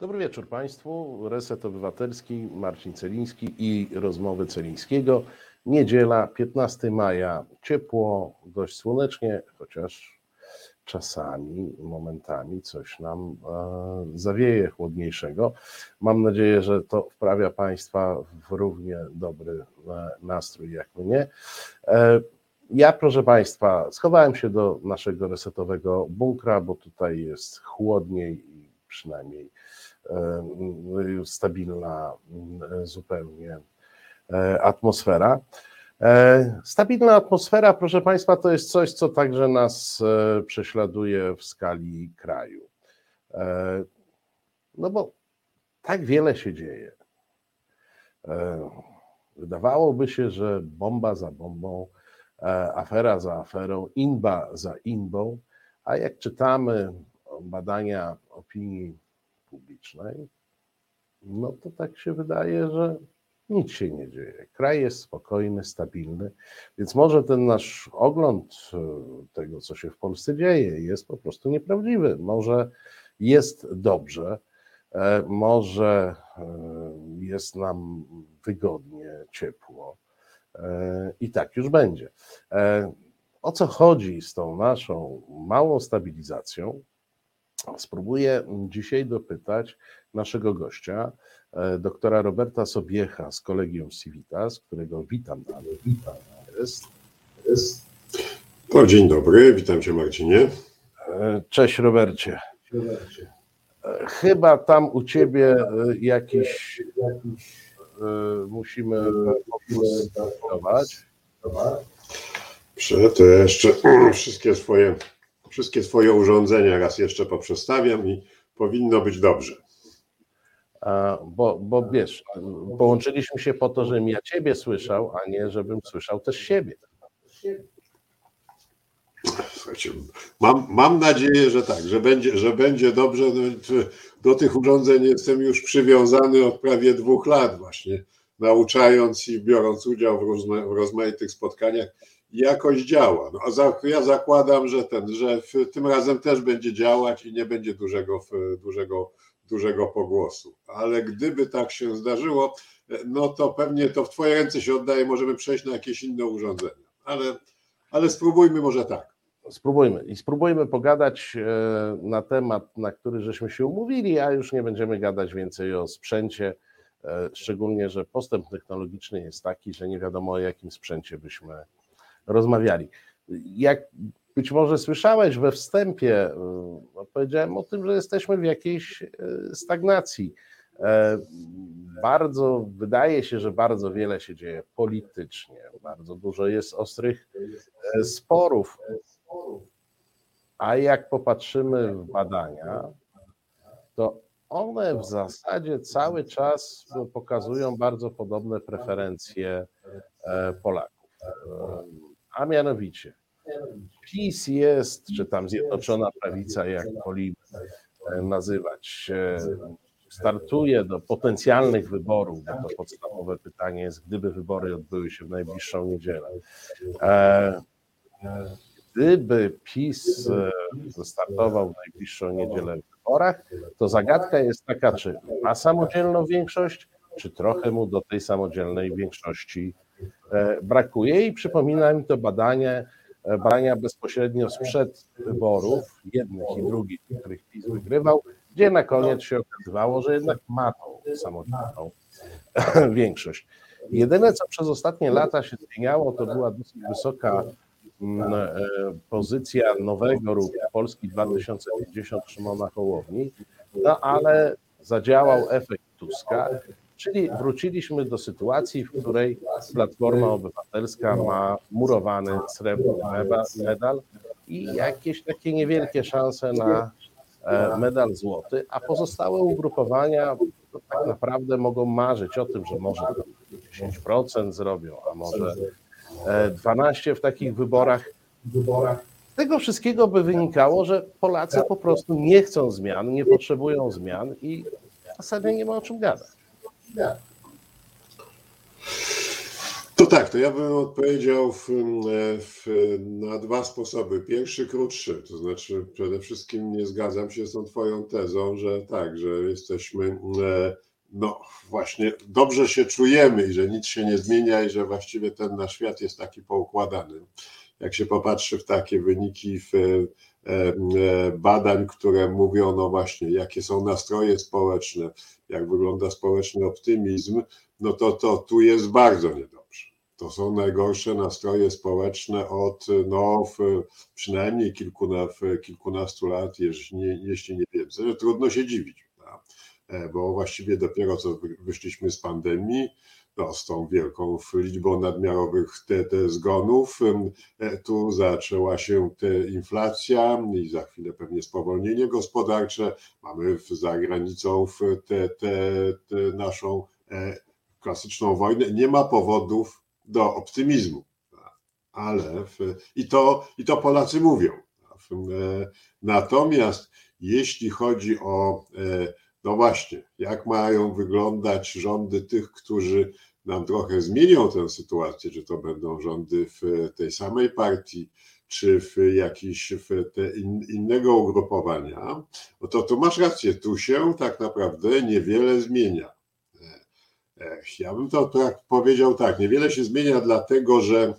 Dobry wieczór Państwu. Reset Obywatelski, Marcin Celiński i rozmowy Celińskiego. Niedziela, 15 maja. Ciepło, dość słonecznie, chociaż czasami, momentami coś nam e, zawieje chłodniejszego. Mam nadzieję, że to wprawia Państwa w równie dobry e, nastrój jak mnie. E, ja, proszę Państwa, schowałem się do naszego resetowego bunkra, bo tutaj jest chłodniej i przynajmniej stabilna e, zupełnie e, atmosfera. E, Stabilna atmosfera, proszę Państwa, to jest coś, co także nas e, prześladuje w skali kraju. E, No bo tak wiele się dzieje. E, Wydawałoby się, że bomba za bombą, e, afera za aferą, inba za inbą, a jak czytamy badania opinii publicznej, no to tak się wydaje, że nic się nie dzieje. Kraj jest spokojny, stabilny, więc może ten nasz ogląd e, tego, co się w Polsce dzieje, jest po prostu nieprawdziwy. Może jest dobrze, e, może e, jest nam wygodnie, ciepło i tak już będzie. O co chodzi z tą naszą małą stabilizacją? Spróbuję dzisiaj dopytać naszego gościa, e, doktora Roberta Sobiecha z Kolegium Civitas, którego witam dalej. Witam. Jest, jest. No, dzień dobry, witam cię Marcinie. E, Cześć Robercie. E, Chyba tam u ciebie jakiś, jakiś musimy poprostować. Prze- To jeszcze wszystkie swoje, wszystkie swoje urządzenia raz jeszcze poprzestawiam i powinno być dobrze. A, Bo, bo wiesz, połączyliśmy się po to, żebym ja ciebie słyszał, a nie żebym słyszał też siebie. Słuchajcie, mam, mam nadzieję, że tak, że będzie, że będzie dobrze. No, czy- Do tych urządzeń jestem już przywiązany od prawie dwóch lat właśnie, nauczając i biorąc udział w, różne, w rozmaitych spotkaniach. Jakoś działa. No, a za, ja zakładam, że ten, że w, tym razem też będzie działać i nie będzie dużego, dużego, dużego pogłosu. Ale gdyby tak się zdarzyło, no to pewnie to w Twoje ręce się oddaje, możemy przejść na jakieś inne urządzenia. Ale, ale spróbujmy może tak. Spróbujmy i spróbujmy pogadać e, na temat, na który żeśmy się umówili, a już nie będziemy gadać więcej o sprzęcie, e, szczególnie, że postęp technologiczny jest taki, że nie wiadomo o jakim sprzęcie byśmy rozmawiali. Jak być może słyszałeś we wstępie, no, powiedziałem o tym, że jesteśmy w jakiejś e, stagnacji. E, Bardzo, wydaje się, że bardzo wiele się dzieje politycznie, bardzo dużo jest ostrych sporów. A jak popatrzymy w badania, to one w zasadzie cały czas pokazują bardzo podobne preferencje Polaków. A mianowicie, PiS jest, czy tam Zjednoczona Prawica, jak wolimy e, nazywać, e, startuje do potencjalnych wyborów, bo to podstawowe pytanie jest, gdyby wybory odbyły się w najbliższą niedzielę. E, Gdyby PiS startował w najbliższą niedzielę w wyborach, to zagadka jest taka, czy ma samodzielną większość, czy trochę mu do tej samodzielnej większości brakuje. I przypomina mi to badanie, e, badania bezpośrednio sprzed wyborów, jednych i drugich, których PiS wygrywał, gdzie na koniec się okazywało, że jednak ma tą samodzielną większość. Jedyne, co przez ostatnie lata się zmieniało, to była dosyć wysoka mm, e, pozycja nowego ruchu Polski 2050 Szymona Hołowni, no ale zadziałał efekt Tuska, czyli wróciliśmy do sytuacji, w której Platforma Obywatelska ma murowany srebrny medal i jakieś takie niewielkie szanse na e, medal złoty, a pozostałe ugrupowania tak naprawdę mogą marzyć o tym, że może 10% zrobią, a może e, 12 w takich wyborach. Z tego wszystkiego by wynikało, że Polacy po prostu nie chcą zmian, nie potrzebują zmian i w zasadzie nie ma o czym gadać. To tak, to ja bym odpowiedział w, w, na dwa sposoby. Pierwszy, krótszy, to znaczy przede wszystkim nie zgadzam się z tą Twoją tezą, że tak, że jesteśmy, no właśnie, dobrze się czujemy i że nic się nie zmienia i że właściwie ten nasz świat jest taki poukładany. Jak się popatrzy w takie wyniki w, badań, które mówią, no właśnie, jakie są nastroje społeczne, jak wygląda społeczny optymizm, no to, to tu jest bardzo niedobrze. To są najgorsze nastroje społeczne od no, przynajmniej kilkuna, kilkunastu lat, jeśli nie, jeśli nie więcej. Trudno się dziwić? E, bo właściwie dopiero co wyszliśmy z pandemii, z tą wielką liczbą nadmiarowych te, te zgonów. E, tu zaczęła się inflacja i za chwilę pewnie spowolnienie gospodarcze. Mamy za granicą tę naszą e, klasyczną wojnę. Nie ma powodów do optymizmu. Ale i, to, i to Polacy mówią. E, natomiast jeśli chodzi o, no właśnie, jak mają wyglądać rządy tych, którzy nam trochę zmienią tę sytuację, czy to będą rządy w tej samej partii, czy w jakiś w te in, innego ugrupowania, no to tu masz rację, tu się tak naprawdę niewiele zmienia. Ja bym to tak powiedział tak, niewiele się zmienia dlatego, że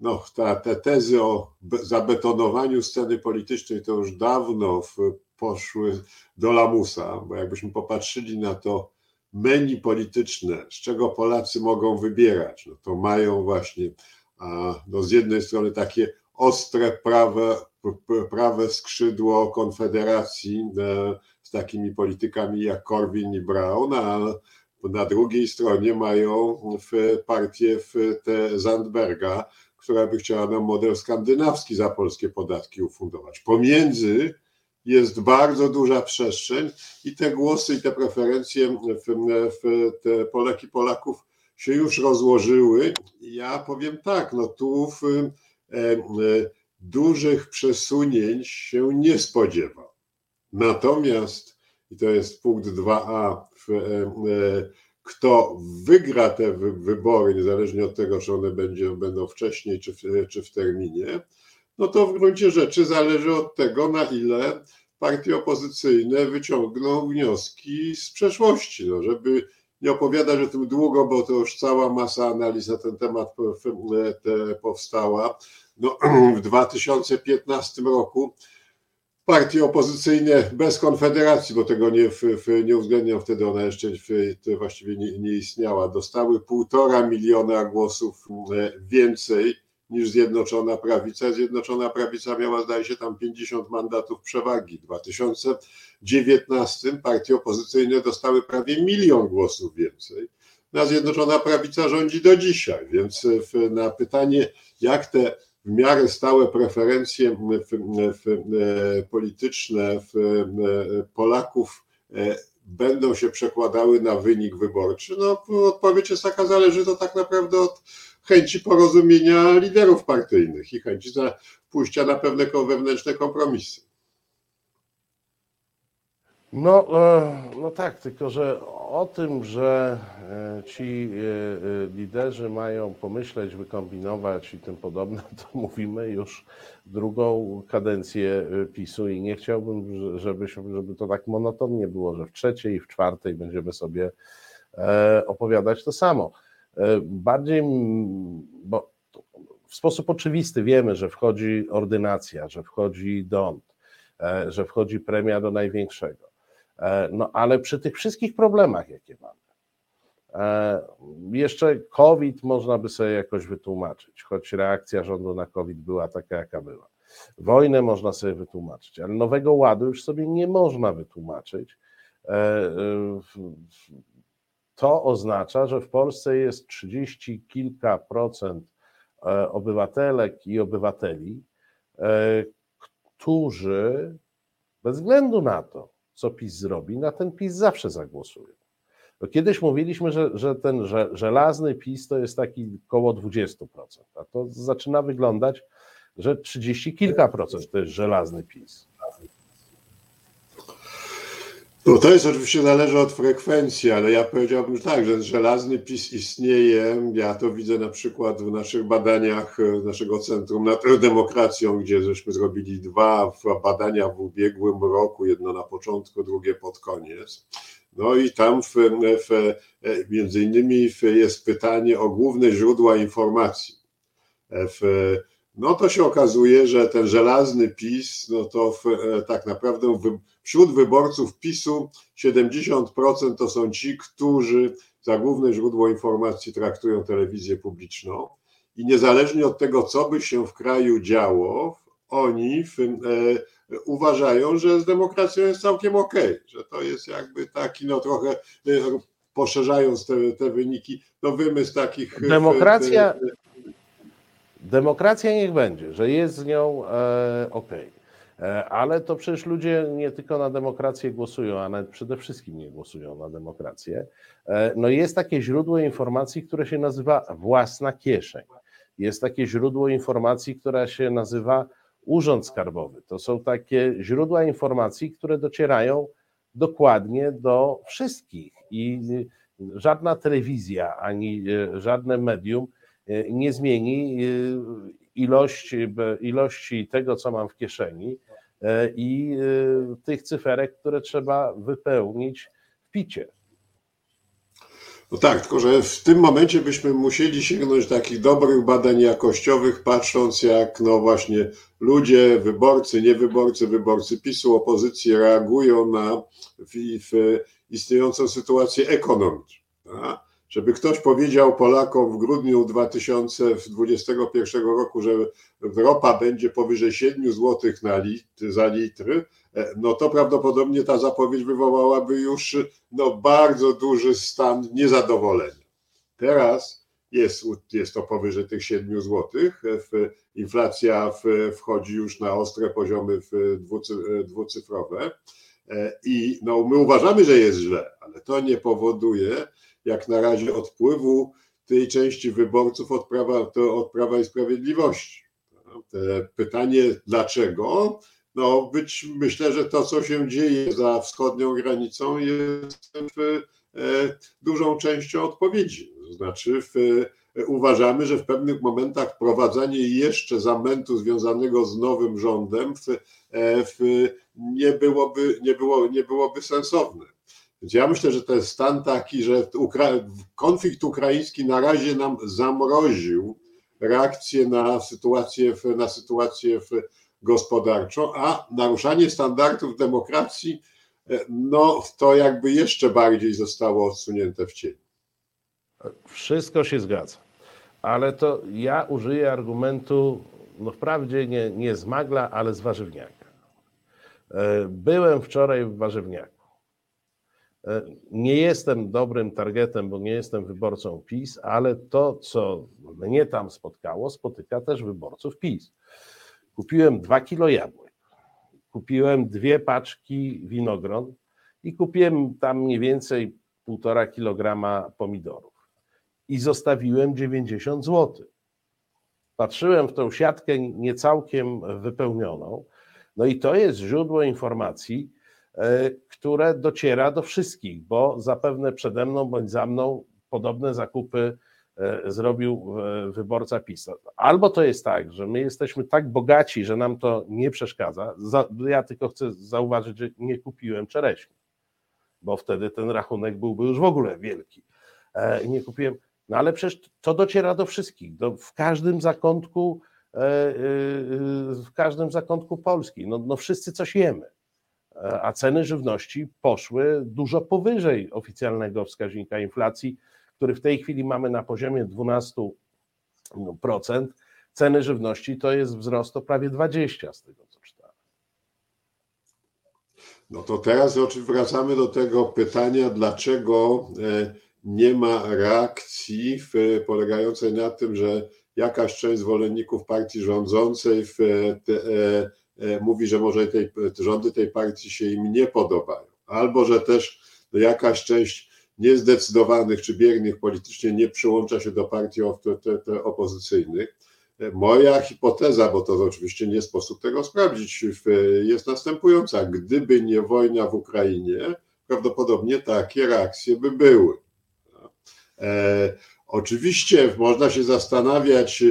no, ta, te tezy o zabetonowaniu sceny politycznej to już dawno w, poszły do lamusa, bo jakbyśmy popatrzyli na to menu polityczne, z czego Polacy mogą wybierać, no to mają właśnie no z jednej strony takie ostre prawe, prawe skrzydło Konfederacji e, z takimi politykami jak Korwin i Brown, a na drugiej stronie mają w partię w te Zandberga, która by chciała nam model skandynawski za polskie podatki ufundować. Pomiędzy jest bardzo duża przestrzeń i te głosy i te preferencje w, w te Poleki Polaków się już rozłożyły. Ja powiem tak, no tu w, e, e, dużych przesunięć się nie spodziewa. Natomiast, i to jest punkt 2a, w, e, kto wygra te wybory, niezależnie od tego, czy one będzie, będą wcześniej czy w, czy w terminie, no to w gruncie rzeczy zależy od tego, na ile partie opozycyjne wyciągną wnioski z przeszłości, no, żeby nie opowiadać o tym długo, bo to już cała masa analiz na ten temat powstała. No, w 2015 roku partie opozycyjne bez konfederacji, bo tego nie, nie uwzględniam wtedy, ona jeszcze właściwie nie, nie istniała, dostały półtora miliona głosów e, więcej niż Zjednoczona Prawica. Zjednoczona Prawica miała, zdaje się, tam 50 mandatów przewagi. W 2019 partie opozycyjne dostały prawie milion głosów więcej. Na Zjednoczona Prawica rządzi do dzisiaj, więc na pytanie, jak te w miarę stałe preferencje polityczne Polaków e, będą się przekładały na wynik wyborczy? No, odpowiedź jest taka, zależy to tak naprawdę od chęci porozumienia liderów partyjnych i chęci za pójścia na pewne wewnętrzne kompromisy. No, e, no tak, tylko że o tym, że e, ci e, liderzy mają pomyśleć, wykombinować i tym podobne, to mówimy już drugą kadencję PiSu i nie chciałbym, żeby, żeby to tak monotonnie było, że w trzeciej i w czwartej będziemy sobie opowiadać to samo. Bardziej, bo w sposób oczywisty wiemy, że wchodzi ordynacja, że wchodzi dąd, że wchodzi premia do największego E, no ale przy tych wszystkich problemach, jakie mamy, e, jeszcze COVID można by sobie jakoś wytłumaczyć, choć reakcja rządu na COVID była taka, jaka była. Wojnę można sobie wytłumaczyć, ale nowego ładu już sobie nie można wytłumaczyć. E, to oznacza, że w Polsce jest 30 kilka procent obywatelek i obywateli, którzy bez względu na to, co PiS zrobi, na ten PiS zawsze zagłosują. Kiedyś mówiliśmy, że, że ten że, żelazny PiS to jest taki koło 20%, a to zaczyna wyglądać, że 30 kilka procent to jest żelazny PiS. No to jest oczywiście zależy od frekwencji, ale ja powiedziałbym tak, że żelazny PiS istnieje. Ja to widzę na przykład w naszych badaniach naszego Centrum nad Demokracją, gdzie żeśmy zrobili dwa badania w ubiegłym roku, jedno na początku, drugie pod koniec. No i tam w, w, między innymi jest pytanie o główne źródła informacji. W, no to się okazuje, że ten żelazny PiS, no to w, tak naprawdę wśród wyborców PiSu 70% to są ci, którzy za główne źródło informacji traktują telewizję publiczną i niezależnie od tego, co by się w kraju działo, oni w, e, uważają, że z demokracją jest całkiem okej, okay, że to jest jakby taki, no trochę e, poszerzając te, te wyniki, no wymysł takich. E, Demokracja. Demokracja niech będzie, że jest z nią e, okej. Okay. Ale to przecież ludzie nie tylko na demokrację głosują, a przede wszystkim nie głosują na demokrację. No jest takie źródło informacji, które się nazywa własna kieszeń. Jest takie źródło informacji, które się nazywa Urząd Skarbowy. To są takie źródła informacji, które docierają dokładnie do wszystkich i żadna telewizja ani e, żadne medium e, nie zmieni e, ilości, ilości tego, co mam w kieszeni i tych cyferek, które trzeba wypełnić w picie. No tak, tylko że w tym momencie byśmy musieli sięgnąć takich dobrych badań jakościowych, patrząc jak no właśnie ludzie, wyborcy, niewyborcy, wyborcy PiSu, opozycji reagują na w, w istniejącą sytuację ekonomiczną. Tak? Żeby ktoś powiedział Polakom w grudniu 2021 roku, że ropa będzie powyżej 7 zł na litr, za litr, e, no to prawdopodobnie ta zapowiedź wywołałaby już no, bardzo duży stan niezadowolenia. Teraz jest, jest to powyżej tych 7 zł. Inflacja wchodzi już na ostre poziomy dwucyfrowe. E, I no, my uważamy, że jest źle, ale to nie powoduje, jak na razie odpływu tej części wyborców od Prawa, to od Prawa i Sprawiedliwości. Pytanie dlaczego? No być, myślę, że to, co się dzieje za wschodnią granicą jest w, e, dużą częścią odpowiedzi. Znaczy w, e, uważamy, że w pewnych momentach wprowadzanie jeszcze zamętu związanego z nowym rządem w, e, w, nie, byłoby, nie, było, nie byłoby sensowne. Więc ja myślę, że to jest stan taki, że konflikt ukraiński na razie nam zamroził reakcję na sytuację, na sytuację gospodarczą, a naruszanie standardów demokracji, e, no to jakby jeszcze bardziej zostało odsunięte w cień. Wszystko się zgadza, ale to ja użyję argumentu, no wprawdzie nie, nie z magla, ale z warzywniaka. E, byłem wczoraj w warzywniaku. E, nie jestem dobrym targetem, bo nie jestem wyborcą PiS, ale to, co mnie tam spotkało, spotyka też wyborców PiS. Kupiłem dwa kilo jabłek, kupiłem dwie paczki winogron i kupiłem tam mniej więcej półtora kilograma pomidorów. I zostawiłem 90 zł. Patrzyłem w tą siatkę niecałkiem wypełnioną. No i to jest źródło informacji, które dociera do wszystkich, bo zapewne przede mną bądź za mną podobne zakupy e, zrobił e, wyborca PiS. Albo to jest tak, że my jesteśmy tak bogaci, że nam to nie przeszkadza. Ja tylko chcę zauważyć, że nie kupiłem czereśni, bo wtedy ten rachunek byłby już w ogóle wielki. Nie kupiłem, no ale przecież to dociera do wszystkich, do, w każdym zakątku, w każdym zakątku Polski. No, no wszyscy coś jemy a ceny żywności poszły dużo powyżej oficjalnego wskaźnika inflacji, który w tej chwili mamy na poziomie 12%. Ceny żywności to jest wzrost o prawie 20 z tego, co czytałem. No to teraz wracamy do tego pytania, dlaczego e, nie ma reakcji polegającej na tym, że jakaś część zwolenników partii rządzącej w te, e, E, mówi, że może tej, rządy tej partii się im nie podobają, albo że też jakaś część niezdecydowanych czy biernych politycznie nie przyłącza się do partii opozycyjnych. E, moja hipoteza, bo to oczywiście nie sposób tego sprawdzić, jest następująca. Gdyby nie wojna w Ukrainie, prawdopodobnie takie reakcje by były. Oczywiście można się zastanawiać,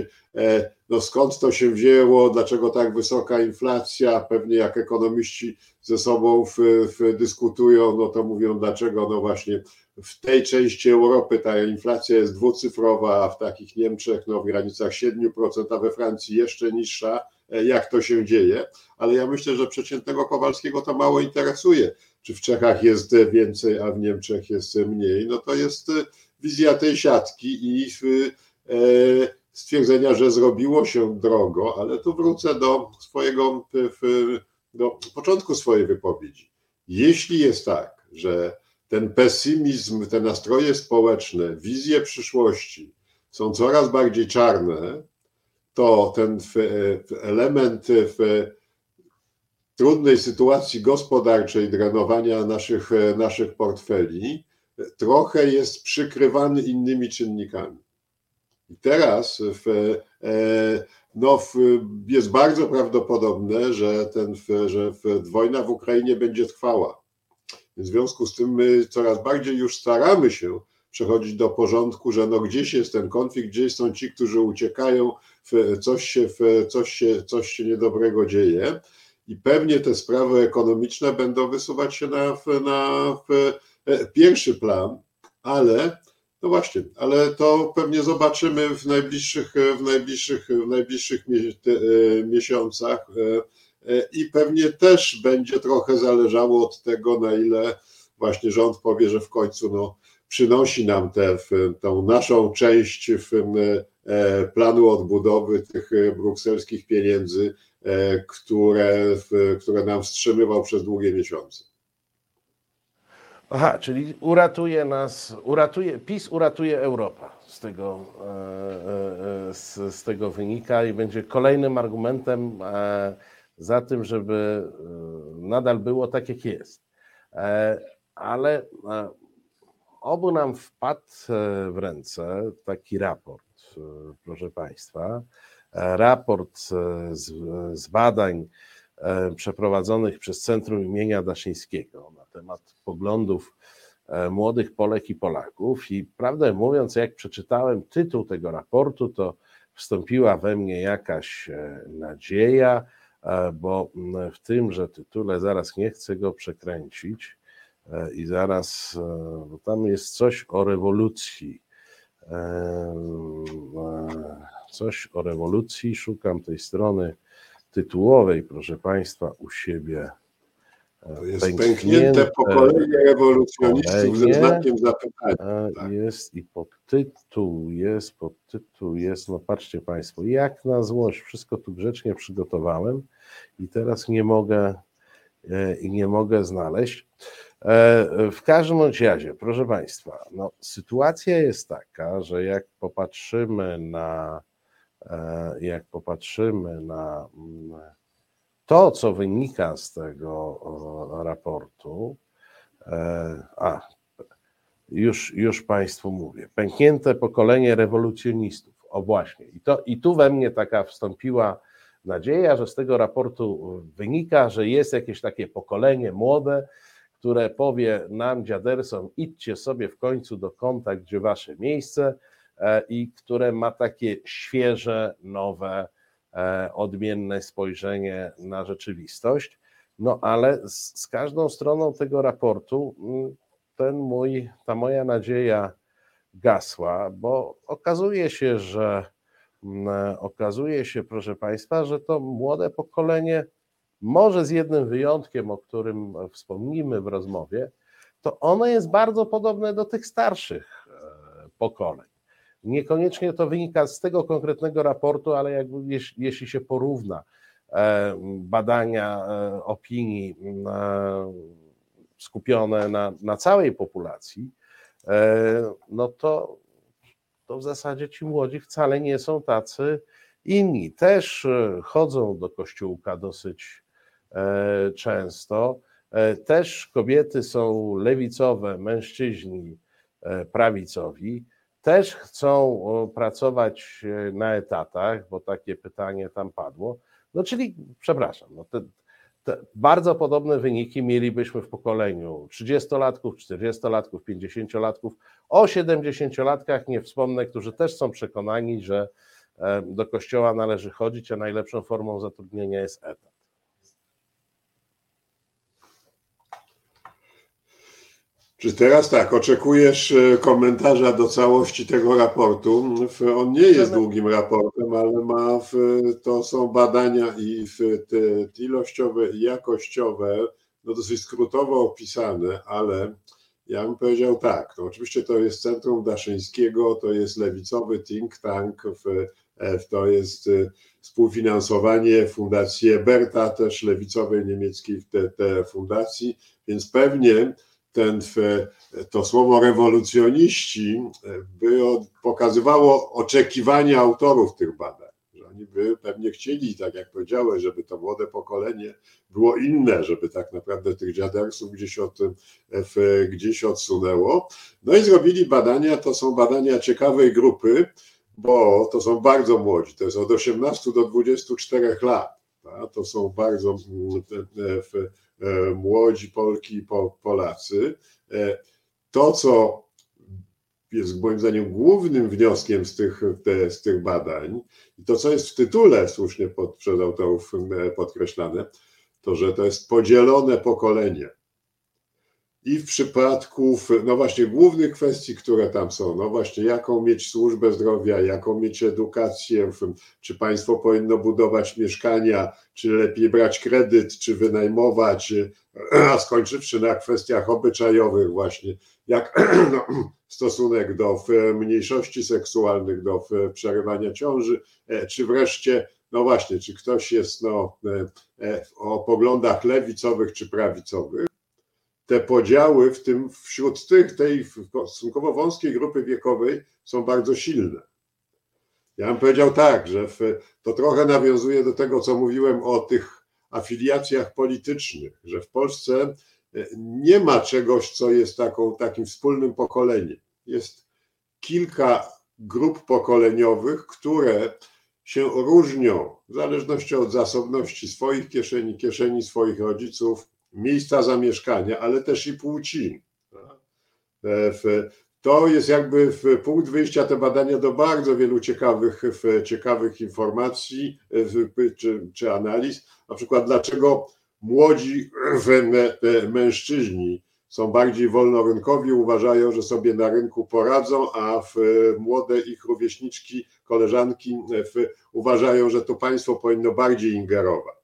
no skąd to się wzięło, dlaczego tak wysoka inflacja, pewnie jak ekonomiści ze sobą w, w dyskutują, no to mówią dlaczego, no właśnie w tej części Europy ta inflacja jest dwucyfrowa, a w takich Niemczech no w granicach 7%, a we Francji jeszcze niższa, e, jak to się dzieje, ale ja myślę, że przeciętnego Kowalskiego to mało interesuje, czy w Czechach jest więcej, a w Niemczech jest mniej, no to jest e, wizja tej siatki i e, stwierdzenia, że zrobiło się drogo, ale tu wrócę do swojego, do początku swojej wypowiedzi. Jeśli jest tak, że ten pesymizm, te nastroje społeczne, wizje przyszłości są coraz bardziej czarne, to ten element w trudnej sytuacji gospodarczej drenowania naszych, naszych portfeli trochę jest przykrywany innymi czynnikami. Teraz w, e, no, w, jest bardzo prawdopodobne, że, ten, że wojna w Ukrainie będzie trwała. W związku z tym my coraz bardziej już staramy się przechodzić do porządku, że no gdzieś jest ten konflikt, gdzieś są ci, którzy uciekają, coś się, coś się, coś się niedobrego dzieje i pewnie te sprawy ekonomiczne będą wysuwać się na, na e, pierwszy plan, ale no właśnie, ale to pewnie zobaczymy w najbliższych, w najbliższych, w najbliższych e, miesiącach e, i pewnie też będzie trochę zależało od tego, na ile właśnie rząd powie, że w końcu no, przynosi nam tę naszą część e, planu odbudowy tych brukselskich pieniędzy, które, które nam wstrzymywał przez długie miesiące. Aha, czyli uratuje nas, uratuje, PiS uratuje Europa z tego, e, e, e, z, z tego wynika i będzie kolejnym argumentem za tym, żeby nadal było tak, jak jest. Ale obu nam wpadł w ręce taki raport, proszę Państwa. Raport z, z badań przeprowadzonych przez Centrum imienia Daszyńskiego temat poglądów e, młodych Polek i Polaków. I prawdę mówiąc, jak przeczytałem tytuł tego raportu, to wstąpiła we mnie jakaś e, nadzieja, e, bo w tymże tytule zaraz nie chcę go przekręcić i zaraz, bo tam jest coś o rewolucji. Coś o rewolucji. Szukam tej strony tytułowej, proszę Państwa, u siebie to jest pęknięte, pęknięte pokolenie rewolucjonistów ze znakiem zapytania. Tak. Jest i podtytuł jest, podtytuł jest, no patrzcie Państwo, jak na złość, wszystko tu grzecznie przygotowałem i teraz nie mogę e, i nie mogę znaleźć. E, w każdym razie, proszę Państwa, no, sytuacja jest taka, że jak popatrzymy na e, jak popatrzymy na mm, to, co wynika z tego raportu, e, a już, już Państwu mówię, pęknięte pokolenie rewolucjonistów. O właśnie, i, to, i tu we mnie taka wstąpiła nadzieja, że z tego raportu wynika, że jest jakieś takie pokolenie młode, które powie nam, dziadersom, idźcie sobie w końcu do kąta, gdzie wasze miejsce, e, i które ma takie świeże, nowe, E, odmienne spojrzenie na rzeczywistość. No ale z, z każdą stroną tego raportu mm, ten mój, ta moja nadzieja gasła, bo okazuje się, że mm, okazuje się, proszę Państwa, że to młode pokolenie, może z jednym wyjątkiem, o którym wspomnimy w rozmowie, to ono jest bardzo podobne do tych starszych e, pokoleń. Niekoniecznie to wynika z tego konkretnego raportu, ale jakby, jeśli się porówna e, badania e, opinii e, skupione na, na całej populacji, no to, to w zasadzie ci młodzi wcale nie są tacy inni. Też chodzą do kościółka dosyć często. Też kobiety są lewicowe, mężczyźni prawicowi też chcą pracować e, na etatach, bo takie pytanie tam padło. No czyli, przepraszam, no te, te bardzo podobne wyniki mielibyśmy w pokoleniu 30-latków, 40-latków, 50-latków. O 70-latkach nie wspomnę, którzy też są przekonani, że e, do kościoła należy chodzić, a najlepszą formą zatrudnienia jest etat. Czy teraz tak, oczekujesz e, komentarza do całości tego raportu? On nie jest długim raportem, ale ma w, to są badania i w te ilościowe i jakościowe, no dosyć skrótowo opisane, ale ja bym powiedział tak, no oczywiście to jest Centrum Daszyńskiego, to jest lewicowy think tank, w, to jest e, współfinansowanie Fundacji Eberta, też lewicowej niemieckiej te, te fundacji, więc pewnie ten, to słowo rewolucjoniści by pokazywało oczekiwania autorów tych badań, że oni by pewnie chcieli, tak jak powiedziałeś, żeby to młode pokolenie było inne, żeby tak naprawdę tych dziadersów gdzieś, od, gdzieś odsunęło. No i zrobili badania, to są badania ciekawej grupy, bo to są bardzo młodzi, to jest od 18 do 24 lat. To są bardzo E, młodzi Polki i Polacy. E, to, co jest moim zdaniem głównym wnioskiem z tych, te, z tych badań, i to, co jest w tytule słusznie pod, przez autorów e, podkreślane, to, że to jest podzielone pokolenie i w przypadku, no właśnie, głównych kwestii, które tam są, no właśnie, jaką mieć służbę zdrowia, jaką mieć edukację, czy państwo powinno budować mieszkania, czy lepiej brać kredyt, czy wynajmować, a skończywszy na kwestiach obyczajowych, właśnie, jak no, stosunek do mniejszości seksualnych, do przerywania ciąży, e, czy wreszcie no właśnie, czy ktoś jest no, e, e, o poglądach lewicowych czy prawicowych, te podziały w tym wśród tych, tej stosunkowo wąskiej grupy wiekowej są bardzo silne. Ja bym powiedział tak, że w, to trochę nawiązuje do tego, co mówiłem o tych afiliacjach politycznych, że w Polsce e, nie ma czegoś, co jest taką, takim wspólnym pokoleniem. Jest kilka grup pokoleniowych, które się różnią w zależności od zasobności swoich kieszeni, kieszeni swoich rodziców, miejsca zamieszkania, ale też i płci. E, to jest jakby punkt wyjścia te badania do bardzo wielu ciekawych, ciekawych informacji czy, czy analiz. Na przykład, dlaczego młodzi mężczyźni są bardziej wolnorynkowi, uważają, że sobie na rynku poradzą, a w młode ich rówieśniczki, koleżanki uważają, że to państwo powinno bardziej ingerować.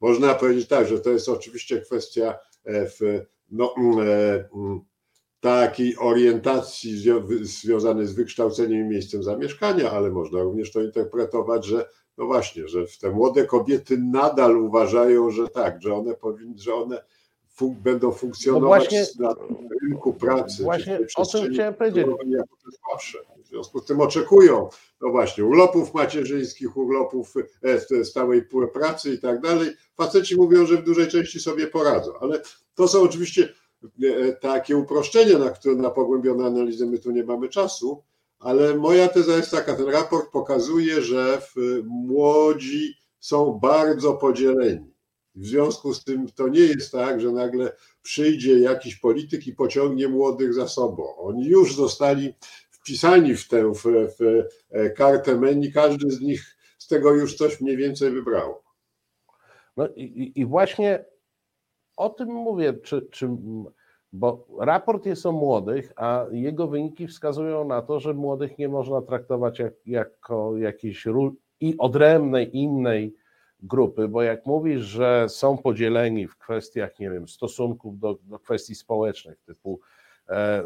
Można powiedzieć tak, że to jest oczywiście kwestia e, w, no, mm, e, mm, takiej orientacji związanej z wykształceniem i miejscem zamieszkania, ale można również to interpretować, że no właśnie, że te młode kobiety nadal uważają, że tak, że one powinny, że one fun będą funkcjonować no właśnie, na rynku pracy. Właśnie o tym chciałem powiedzieć. Jako. W związku z tym oczekują, no właśnie, urlopów macierzyńskich, urlopów e, stałej pracy i tak dalej. Faceci mówią, że w dużej części sobie poradzą, ale to są oczywiście e, takie uproszczenia, na które na pogłębione analizy my tu nie mamy czasu, ale moja teza jest taka, ten raport pokazuje, że młodzi są bardzo podzieleni. W związku z tym to nie jest tak, że nagle przyjdzie jakiś polityk i pociągnie młodych za sobą. Oni już zostali wpisani w tę w, w e, kartę menu, każdy z nich z tego już coś mniej więcej wybrał. No i, i właśnie o tym mówię, czy, czy, bo raport jest o młodych, a jego wyniki wskazują na to, że młodych nie można traktować jak, jako jakiejś i odrębnej, innej grupy, bo jak mówisz, że są podzieleni w kwestiach, nie wiem, stosunków do, do kwestii społecznych, typu e, e,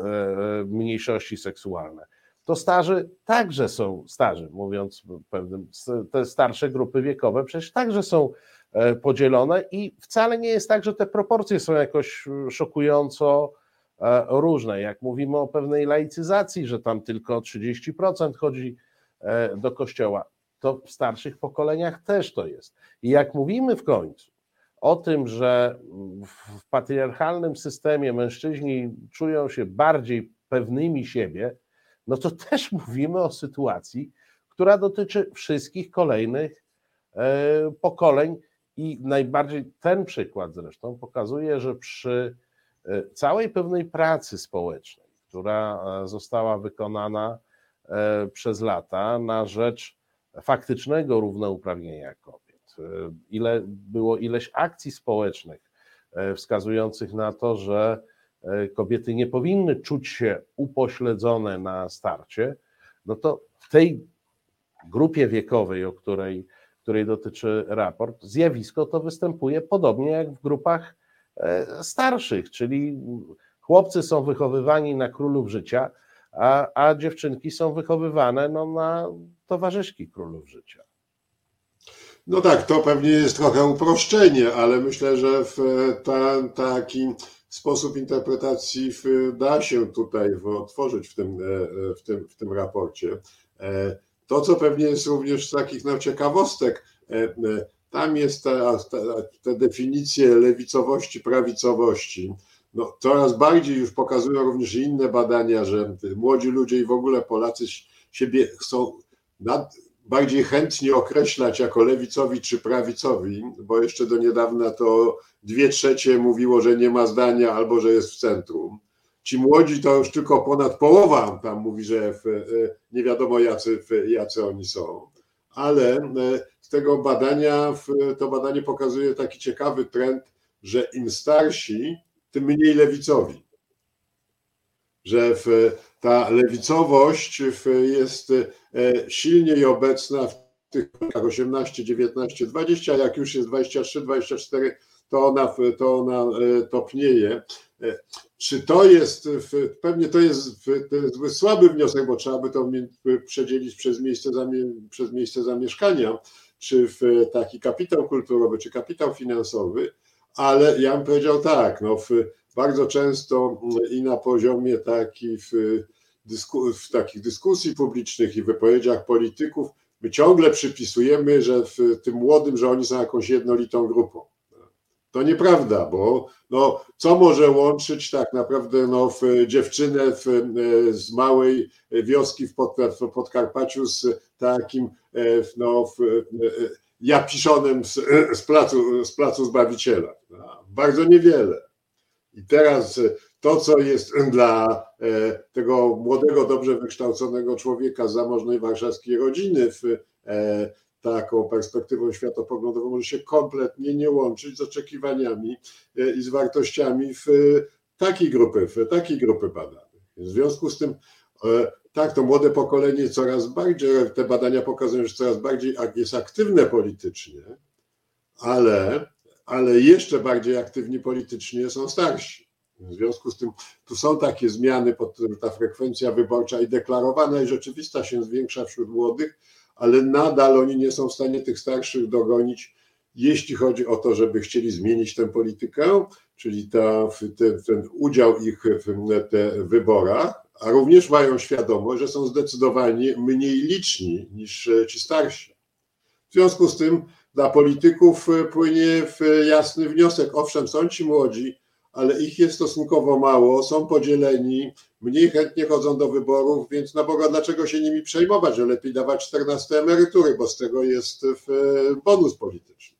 mniejszości seksualne, to starzy także są starzy, mówiąc pewnym, te starsze grupy wiekowe przecież także są e, podzielone i wcale nie jest tak, że te proporcje są jakoś szokująco e, różne. Jak mówimy o pewnej laicyzacji, że tam tylko 30% chodzi e, do kościoła, to w starszych pokoleniach też to jest. I jak mówimy w końcu o tym, że w patriarchalnym systemie mężczyźni czują się bardziej pewnymi siebie, no to też mówimy o sytuacji, która dotyczy wszystkich kolejnych e, pokoleń I najbardziej ten przykład zresztą pokazuje, że przy e, całej pewnej pracy społecznej, która e, została wykonana przez lata na rzecz faktycznego równouprawnienia kobiet, ile było ileś akcji społecznych wskazujących na to, że kobiety nie powinny czuć się upośledzone na starcie, no to w tej grupie wiekowej, o której, której dotyczy raport, zjawisko to występuje podobnie jak w grupach e, starszych, czyli chłopcy są wychowywani na królów życia, a, a dziewczynki są wychowywane no, na towarzyszki królów życia. No tak, to pewnie jest trochę uproszczenie, ale myślę, że w ta, taki sposób interpretacji da się tutaj otworzyć w tym, e, w tym, w tym raporcie. E, to, co pewnie jest również z takich no, ciekawostek, e, tam jest ta, ta, te definicje lewicowości, prawicowości. No, coraz bardziej już pokazują również inne badania, że młodzi ludzie i w ogóle Polacy siebie chcą bardziej chętnie określać jako lewicowi czy prawicowi, bo jeszcze do niedawna to dwie trzecie mówiło, że nie ma zdania albo że jest w centrum. Ci młodzi to już tylko ponad połowa tam mówi, że w, e, nie wiadomo jacy, jacy oni są. Ale e, z tego badania, to badanie pokazuje taki ciekawy trend, że im starsi, tym mniej lewicowi. Że w, ta lewicowość jest e, silniej obecna w tych 18, 19, 20, jak już jest 23, 24, to ona, to ona e, topnieje. E, czy to jest, pewnie to jest, to jest słaby wniosek, bo trzeba by to przedzielić przez miejsce, przez miejsce zamieszkania, czy w taki kapitał kulturowy, czy kapitał finansowy, ale ja bym powiedział tak, no w, bardzo często i na poziomie taki w, dysku, w takich dyskusji publicznych i wypowiedziach polityków my ciągle przypisujemy, że w tym młodym, że oni są jakąś jednolitą grupą. To nieprawda, bo no, co może łączyć tak naprawdę no, w dziewczynę w, z małej wioski w, pod, w Podkarpaciu z takim no, w, japiszonem z, z, placu, z placu Zbawiciela? No, bardzo niewiele. I teraz to, co jest dla e, tego młodego, dobrze wykształconego człowieka z zamożnej warszawskiej rodziny w e, taką perspektywą światopoglądową może się kompletnie nie łączyć z oczekiwaniami e, i z wartościami w takiej grupy, w takiej grupy badanych. W związku z tym tak, to młode pokolenie coraz bardziej, te badania pokazują, że coraz bardziej jest aktywne politycznie, ale, ale jeszcze bardziej aktywni politycznie są starsi. W związku z tym tu są takie zmiany, pod, ta frekwencja wyborcza i deklarowana i rzeczywista się zwiększa wśród młodych, ale nadal oni nie są w stanie tych starszych dogonić, jeśli chodzi o to, żeby chcieli zmienić tę politykę, czyli ta, ten, ten udział ich w te wyborach, a również mają świadomość, że są zdecydowanie mniej liczni niż ci starsi. W związku z tym dla polityków płynie jasny wniosek, owszem, są ci młodzi, ale ich jest stosunkowo mało, są podzieleni, mniej chętnie chodzą do wyborów, więc na Boga, dlaczego się nimi przejmować, że lepiej dawać 14 emerytury, bo z tego jest bonus polityczny.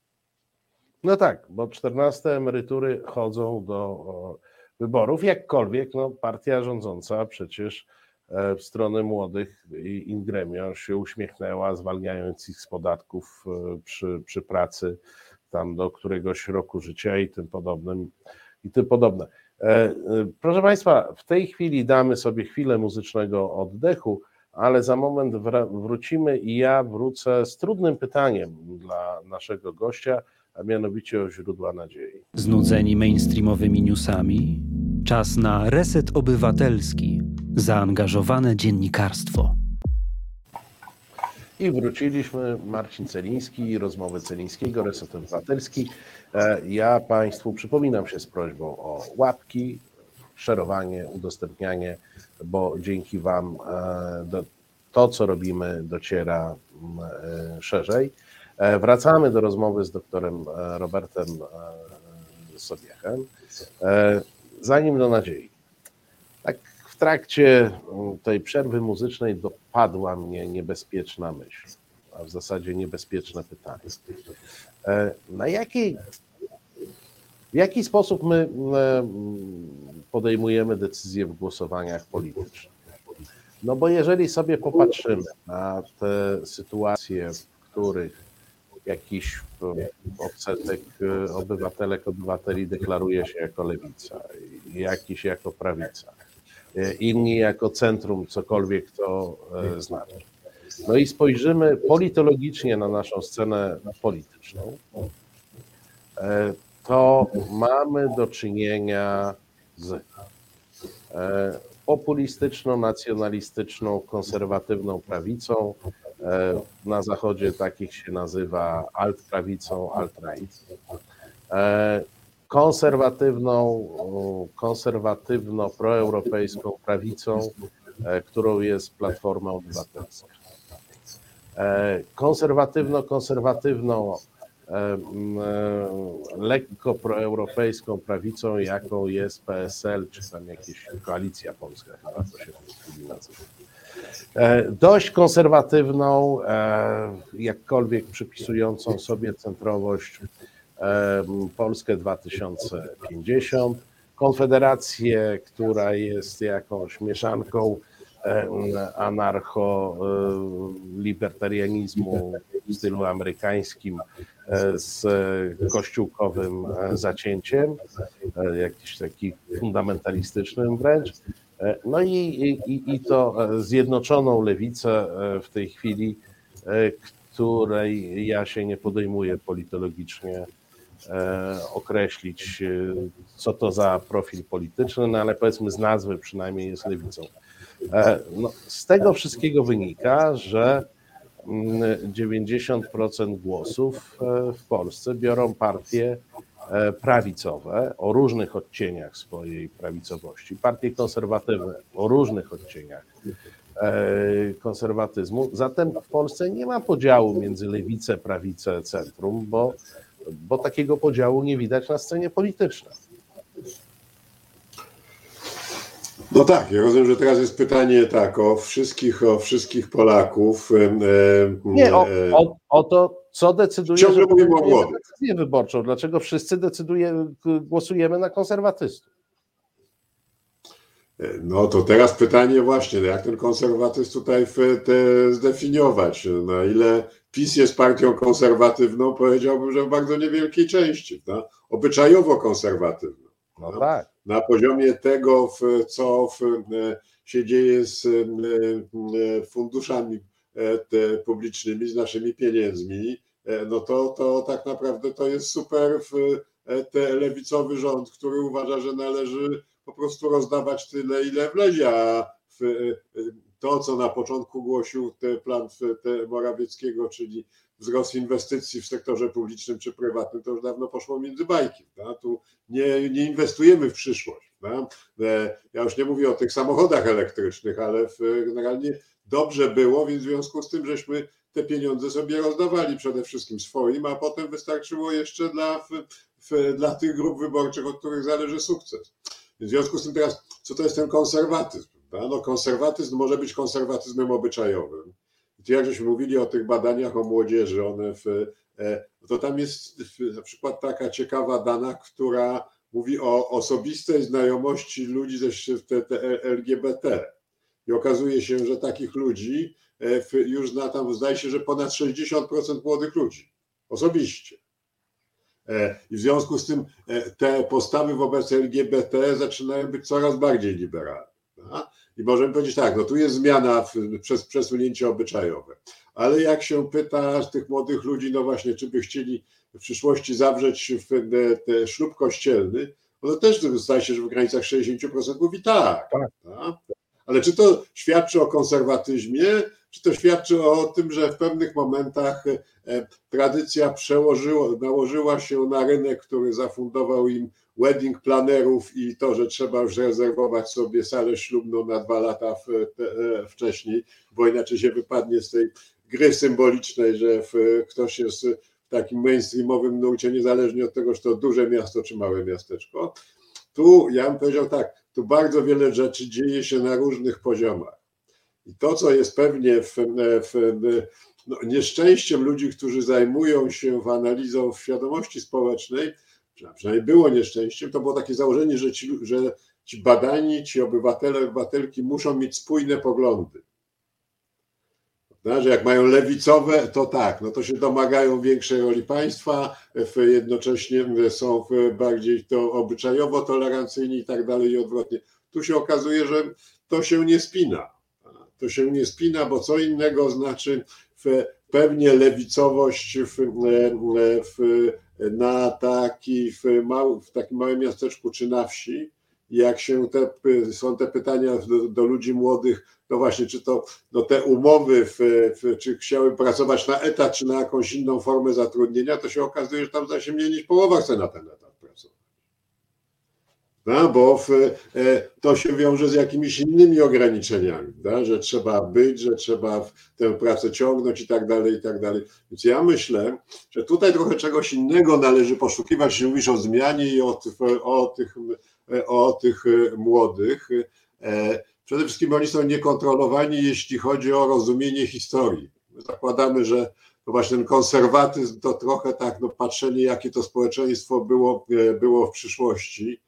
No tak, bo 14 emerytury chodzą do wyborów, jakkolwiek no, partia rządząca przecież e, w stronę młodych i Ingremio się uśmiechnęła, zwalniając ich z podatków e, przy, przy pracy tam do któregoś roku życia i tym podobnym i tym podobne. E, e, proszę Państwa, w tej chwili damy sobie chwilę muzycznego oddechu, ale za moment wrócimy i ja wrócę z trudnym pytaniem dla naszego gościa, a mianowicie o źródła nadziei. Znudzeni mainstreamowymi newsami? Czas na reset obywatelski, zaangażowane dziennikarstwo. I wróciliśmy. Marcin Celiński, rozmowy Celińskiego, Reset Obywatelski. E, ja Państwu przypominam się z prośbą o łapki, szerowanie, udostępnianie, bo dzięki Wam e, to, co robimy, dociera e, szerzej. Wracamy do rozmowy z doktorem Robertem Sobiechem. Zanim do nadziei. Trakcie tej przerwy muzycznej dopadła mnie niebezpieczna myśl, a w zasadzie niebezpieczne pytanie. Na jaki, w jaki sposób my podejmujemy decyzje w głosowaniach politycznych? No bo jeżeli sobie popatrzymy na te sytuacje, w których jakiś odsetek obywatelek, obywateli deklaruje się jako lewica, jakiś jako prawica, inni jako centrum, cokolwiek to e, znaczy. No i spojrzymy politologicznie na naszą scenę polityczną, e, to mamy do czynienia z e, populistyczną, nacjonalistyczną, konserwatywną prawicą. E, na zachodzie takich się nazywa alt-prawicą, alt-right. E, konserwatywną, konserwatywno-proeuropejską prawicą, e, którą jest Platforma Obywatelska. Konserwatywno-konserwatywną E, lekko proeuropejską prawicą, jaką jest PSL, czy tam jakieś koalicja polska, chyba to się nazywa. E, dość konserwatywną, e, jakkolwiek przypisującą sobie centrowość Polskę 2050, Konfederację, która jest jakąś mieszanką anarcho-libertarianizmu w stylu amerykańskim z kościółkowym zacięciem, jakiś taki fundamentalistycznym wręcz. No i, i, i to zjednoczoną lewicę w tej chwili, której ja się nie podejmuję politologicznie określić, co to za profil polityczny, no ale powiedzmy z nazwy przynajmniej jest lewicą. No, z tego wszystkiego wynika, że 90% głosów e, w Polsce biorą partie e, prawicowe o różnych odcieniach swojej prawicowości, partie konserwatywne o różnych odcieniach e, konserwatyzmu. Zatem w Polsce nie ma podziału między lewicę, prawicę, centrum, bo, bo takiego podziału nie widać na scenie politycznej. No tak, ja rozumiem, że teraz jest pytanie tak o wszystkich, o wszystkich Polaków. Nie, o, o, o to, co decyduje, Ciągle mówimy o młodych. decyzję wyborczą. Dlaczego wszyscy decyduje, głosujemy na konserwatystów? No to teraz pytanie właśnie, no jak ten konserwatyzm tutaj te zdefiniować? Na ile PiS jest partią konserwatywną, powiedziałbym, że w bardzo niewielkiej części, no? obyczajowo konserwatywną. No, no tak na poziomie tego, co się dzieje z funduszami e, publicznymi, z naszymi pieniędzmi, e, no to, to tak naprawdę to jest super e, lewicowy rząd, który uważa, że należy po prostu rozdawać tyle, ile wlezie, a to, co na początku głosił te plan te Morawieckiego, czyli wzrost inwestycji w sektorze publicznym czy prywatnym, to już dawno poszło między bajki. Tu nie, nie inwestujemy w przyszłość. E, ja już nie mówię o tych samochodach elektrycznych, ale w, generalnie dobrze było, więc w związku z tym, żeśmy te pieniądze sobie rozdawali przede wszystkim swoim, a potem wystarczyło jeszcze dla, dla tych grup wyborczych, od których zależy sukces. W związku z tym teraz, co to jest ten konserwatyzm? No, konserwatyzm może być konserwatyzmem obyczajowym jak żeśmy mówili o tych badaniach o młodzieży, one w, e, to tam jest na przykład taka ciekawa dana, która mówi o osobistej znajomości ludzi ze te, LGBT. I okazuje się, że takich ludzi e, już zna tam, zdaje się, że ponad 60% młodych ludzi osobiście. E, I w związku z tym te postawy wobec LGBT zaczynają być coraz bardziej liberalne. I możemy powiedzieć tak, no tu jest zmiana w, przez przesunięcie obyczajowe. Ale jak się pyta tych młodych ludzi, no właśnie, czy by chcieli w przyszłości zawrzeć w, te, te ślub kościelny, no to też zdaje się, że w granicach 60% mówi tak. tak. tak. Ale czy to świadczy o konserwatyzmie, czy to świadczy o tym, że w pewnych momentach e, tradycja przełożyła, nałożyła się na rynek, który zafundował im wedding planerów i to, że trzeba już rezerwować sobie salę ślubną na dwa lata e, wcześniej, bo inaczej się wypadnie z tej gry symbolicznej, że ktoś jest w takim mainstreamowym nurcie, niezależnie od tego, czy to duże miasto, czy małe miasteczko. Tu ja bym powiedział tak, tu bardzo wiele rzeczy dzieje się na różnych poziomach. I to, co jest pewnie w, w, no, nieszczęściem ludzi, którzy zajmują się analizą świadomości społecznej, przynajmniej było nieszczęściem, to było takie założenie, że ci, że ci badani, ci obywatele, obywatelki muszą mieć spójne poglądy. Że jak mają lewicowe, to tak, no to się domagają większej roli państwa, jednocześnie są bardziej to obyczajowo tolerancyjni i tak dalej i odwrotnie. Tu się okazuje, że to się nie spina. To się nie spina, bo co innego znaczy pewnie lewicowość w, w, na taki, w, mał, w takim małym miasteczku czy na wsi, jak się te, są te pytania do, do ludzi młodych, no właśnie, czy to no te umowy, w, w, czy chciały pracować na etat, czy na jakąś inną formę zatrudnienia, to się okazuje, że tam za się mniej niż połowa chce na ten etat. No, bo e, to się wiąże z jakimiś innymi ograniczeniami, da? że trzeba być, że trzeba tę pracę ciągnąć i tak dalej, i tak dalej. Więc ja myślę, że tutaj trochę czegoś innego należy poszukiwać, mówisz o zmianie i o, o, tych, o tych młodych. E, przede wszystkim oni są niekontrolowani, jeśli chodzi o rozumienie historii. My zakładamy, że to właśnie ten konserwatyzm to trochę tak, no patrzenie, jakie to społeczeństwo było, e, było w przyszłości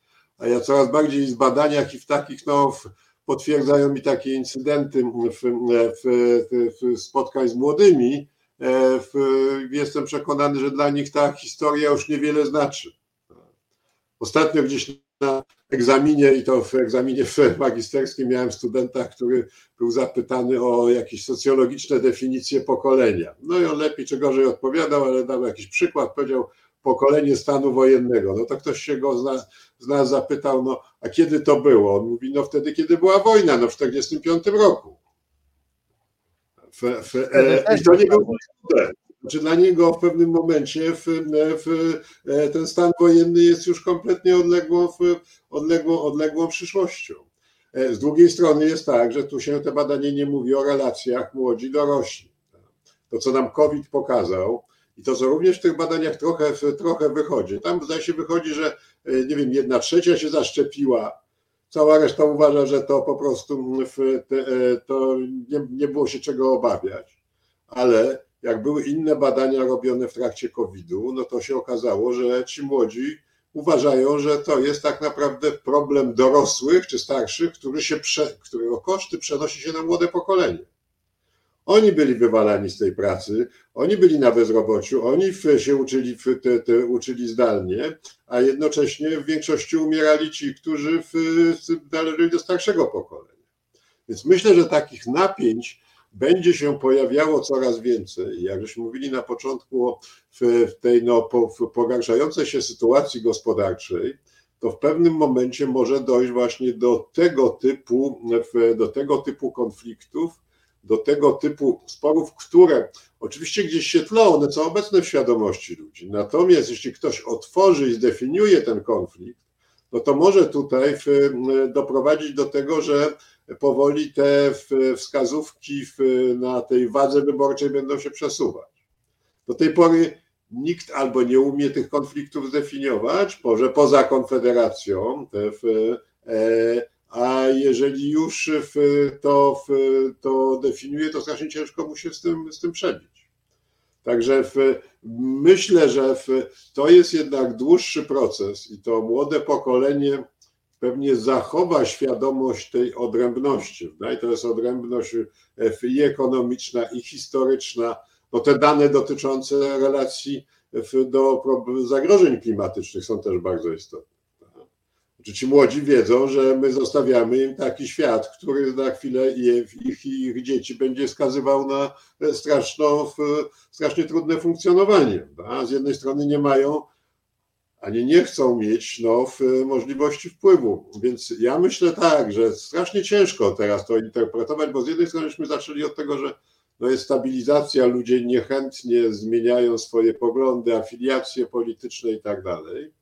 a ja coraz bardziej w badaniach i w takich, no, potwierdzają mi takie incydenty w, w, w spotkań z młodymi. E, jestem przekonany, że dla nich ta historia już niewiele znaczy. Ostatnio gdzieś na egzaminie, i to w egzaminie magisterskim, miałem studenta, który był zapytany o jakieś socjologiczne definicje pokolenia. No i on lepiej czy gorzej odpowiadał, ale dał jakiś przykład, powiedział, pokolenie stanu wojennego. No to ktoś się go z nas, z nas zapytał, no a kiedy to było? On mówi, no wtedy, kiedy była wojna, no w 1945 roku. W, w, e, I to nie było znaczy dla niego w pewnym momencie w, w, e, ten stan wojenny jest już kompletnie odległą, odległą, odległą przyszłością. E, z drugiej strony jest tak, że tu się te badanie nie mówi o relacjach młodzi-dorośli. To, co nam COVID pokazał, i to, co również w tych badaniach trochę, trochę wychodzi. Tam zdaje się wychodzi, że e, nie wiem, jedna trzecia się zaszczepiła, cała reszta uważa, że to po prostu te, e, to nie, nie było się czego obawiać. Ale jak były inne badania robione w trakcie COVID-u, no to się okazało, że ci młodzi uważają, że to jest tak naprawdę problem dorosłych czy starszych, który się prze, którego koszty przenosi się na młode pokolenie. Oni byli wywalani z tej pracy, oni byli na bezrobociu, oni się uczyli, te, te, uczyli zdalnie, a jednocześnie w większości umierali ci, którzy należeli do starszego pokolenia. Więc myślę, że takich napięć będzie się pojawiało coraz więcej. Jak żeśmy mówili na początku o tej no, po, pogarszającej się sytuacji gospodarczej, to w pewnym momencie może dojść właśnie do tego typu, do tego typu konfliktów, do tego typu sporów, które oczywiście gdzieś się tlą, one są obecne w świadomości ludzi. Natomiast jeśli ktoś otworzy i zdefiniuje ten konflikt, no to może tutaj doprowadzić do tego, że powoli te wskazówki na tej wadze wyborczej będą się przesuwać. Do tej pory nikt albo nie umie tych konfliktów zdefiniować, może poza Konfederacją, te w, e, a jeżeli już to, to definiuje, to strasznie ciężko mu się z tym, z tym przebić. Także myślę, że to jest jednak dłuższy proces i to młode pokolenie pewnie zachowa świadomość tej odrębności. No I to jest odrębność i ekonomiczna, i historyczna. No te dane dotyczące relacji do zagrożeń klimatycznych są też bardzo istotne że ci młodzi wiedzą, że my zostawiamy im taki świat, który za chwilę ich, ich dzieci będzie skazywał na strasznie trudne funkcjonowanie. A z jednej strony nie mają, ani nie chcą mieć no, możliwości wpływu. Więc ja myślę tak, że strasznie ciężko teraz to interpretować, bo z jednej strony myśmy zaczęli od tego, że no jest stabilizacja, ludzie niechętnie zmieniają swoje poglądy, afiliacje polityczne i tak dalej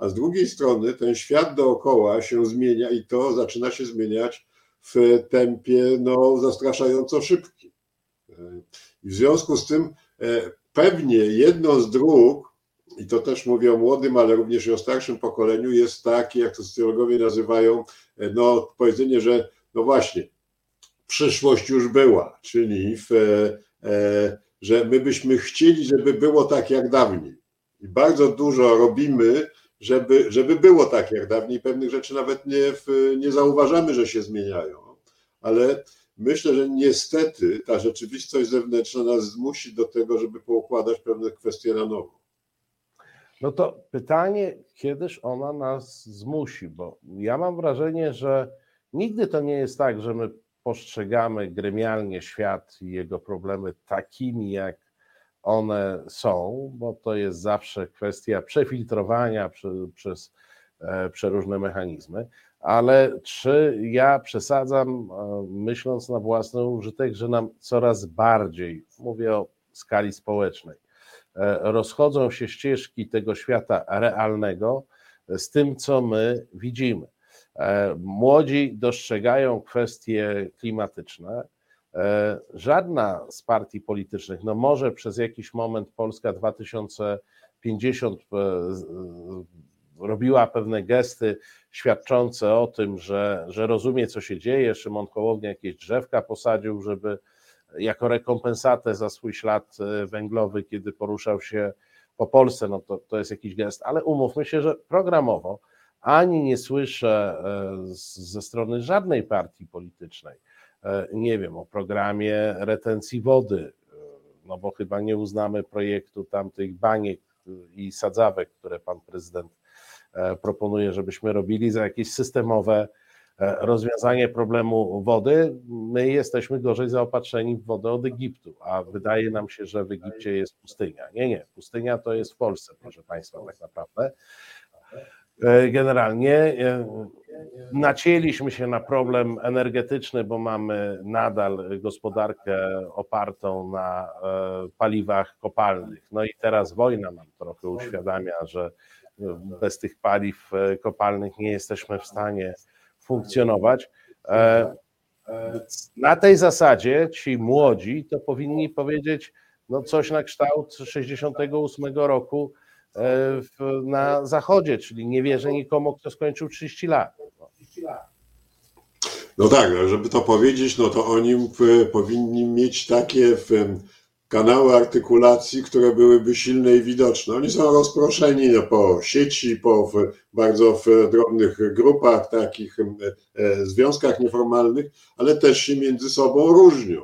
a z drugiej strony ten świat dookoła się zmienia i to zaczyna się zmieniać w tempie no, zastraszająco szybkim. I w związku z tym e, pewnie jedną z dróg, i to też mówię o młodym, ale również i o starszym pokoleniu, jest takie, jak to socjologowie nazywają, e, no, powiedzenie, że no właśnie, przyszłość już była, czyli w, e, że my byśmy chcieli, żeby było tak jak dawniej. I bardzo dużo robimy, żeby, żeby było tak jak dawniej. Pewnych rzeczy nawet nie, nie zauważamy, że się zmieniają. Ale myślę, że niestety ta rzeczywistość zewnętrzna nas zmusi do tego, żeby poukładać pewne kwestie na nowo. No to pytanie, kiedyż ona nas zmusi, bo ja mam wrażenie, że nigdy to nie jest tak, że my postrzegamy gremialnie świat i jego problemy takimi, jak one są, bo to jest zawsze kwestia przefiltrowania przez e, przeróżne mechanizmy. Ale czy ja przesadzam, e, myśląc na własny użytek, że nam coraz bardziej, mówię o skali społecznej, e, rozchodzą się ścieżki tego świata realnego z tym, co my widzimy. Młodzi dostrzegają kwestie klimatyczne, żadna z partii politycznych, no może przez jakiś moment Polska 2050 e, e, robiła pewne gesty świadczące o tym, że, że rozumie, co się dzieje. Szymon Hołownia jakieś drzewka posadził, żeby jako rekompensatę za swój ślad węglowy, kiedy poruszał się po Polsce, no to, to jest jakiś gest, ale umówmy się, że programowo ani nie słyszę ze strony żadnej partii politycznej, E, nie wiem, o programie retencji wody, e, no bo chyba nie uznamy projektu tamtych baniek i sadzawek, które pan prezydent e, proponuje, żebyśmy robili za jakieś systemowe rozwiązanie problemu wody. My jesteśmy gorzej zaopatrzeni w wodę od Egiptu, a wydaje nam się, że w Egipcie jest pustynia. Nie, nie, pustynia to jest w Polsce, proszę państwa, tak naprawdę. Generalnie nacięliśmy się na problem energetyczny, bo mamy nadal gospodarkę opartą na e, paliwach kopalnych. No i teraz wojna nam trochę uświadamia, że bez tych paliw e, kopalnych nie jesteśmy w stanie funkcjonować. E, na tej zasadzie ci młodzi to powinni powiedzieć no coś na kształt 68 roku na zachodzie, czyli nie wierzę nikomu, kto skończył 30 lat. No tak, żeby to powiedzieć, no to oni powinni mieć takie kanały artykulacji, które byłyby silne i widoczne. Oni są rozproszeni no, po sieci, po bardzo w drobnych grupach, takich e, związkach nieformalnych, ale też się między sobą różnią.